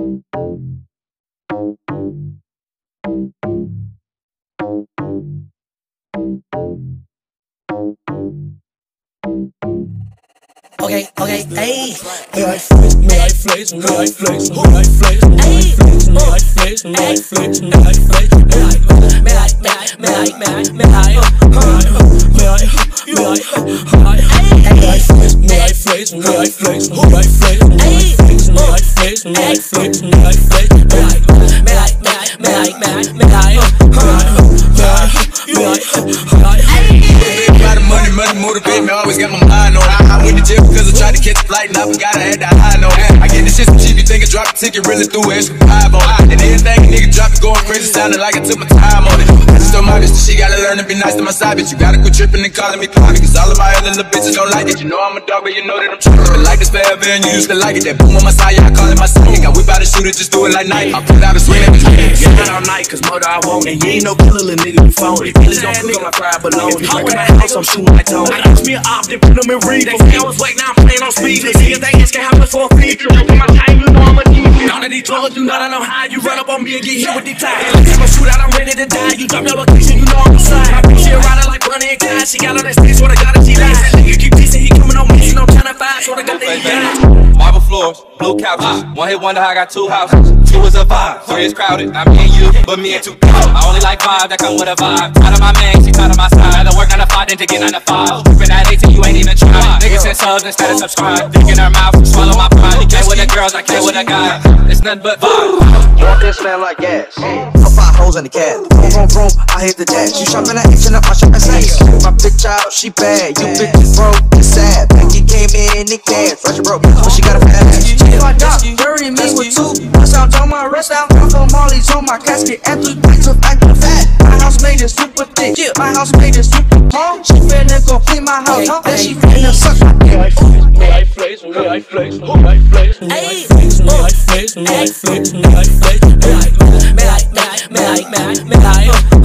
Okay, okay, hey. May I flex, may I flex, may I flex, may I flex, may I flex, may I flex, may I flex, may I flex, may I flex, may I, may I, may I, may I, may I, uh, uh. may I, may I, may I, may I flex, may I. Flex, may I flex, may I flex, may I flex fake, me always got my mind on I, went to jail because I tried to catch a flight and I forgot I had that high note. I get this shit from cheap, you think I dropped a ticket, really threw it. extra five on it And everything nigga drop is going crazy, sounding like I took my time on it. I just on my bitch that she gotta learn to be nice to my side bitch. You gotta quit tripping and calling me private, cause all of my other little bitches don't like it. You know I'm a dog, but you know that I'm tripping. Been like this forever and you used to like it. That boom on my side, yeah, I call it my son. I whip out a shooter, just do it like night. I put out a swing, that bitch Yeah, not all night, cause murder I want it. You ain't no killer, little nigga, you phony. Feelings don't cook on my pride below. If you break my house, I'm shooting my tone. I asked me an op, then put them in read. They say I was waiting, now I'm playing on speed. They see if they ask how much for a fee. You my time, you know I'm a deep. None of these drugs, you not know how you run up on me and get hit with these tires. If I shoot out, I'm ready to die. You drop your location, you know I'm beside. My bitch, she a like Bonnie and Clyde. She got all that space, swear to God, that she blue couches. One hit wonder how I got two houses. Two is a vibe, three is crowded. Not me and you, but me and two people. I only like five that come with a vibe. Tired of my man, she tired of my side. Rather work nine to five than to get nine to five. Tripping at 18, you ain't even try. Niggas send subs instead of subscribe. Dick in her mouth, swallow my pride. You can't with the girls, I can't with a guy. It's nothing but vibe. Want this man like gas. Put five hoes in the cab. Vroom, vroom, vroom, I hit the dash. You shopping at H and up my shopping sack. My bitch out, she bad. You bitches broke, you sad. Becky came in in cash. Russia broke, but she got a fat ass. My wrist out. I'm from Molly's on my casket. And three bites of acting fat. My house made it super thick. My house made it super long. She finna go clean my house. Then she finna suck my dick. may I flex, may I flex, may I flex, may I flex, may I flex, may I flex, may I flex, may I, may I, may I, may I, may I, may I, may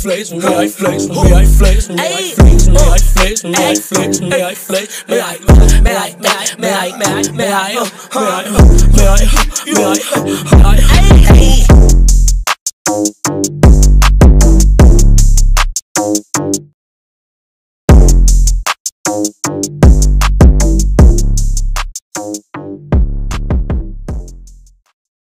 flex, may I flex, may I flex, may I flex, may I flex, may I flex, may I flex, may I, may I, may I, may I, may I, may I, may I, may I, may I, may I, may I.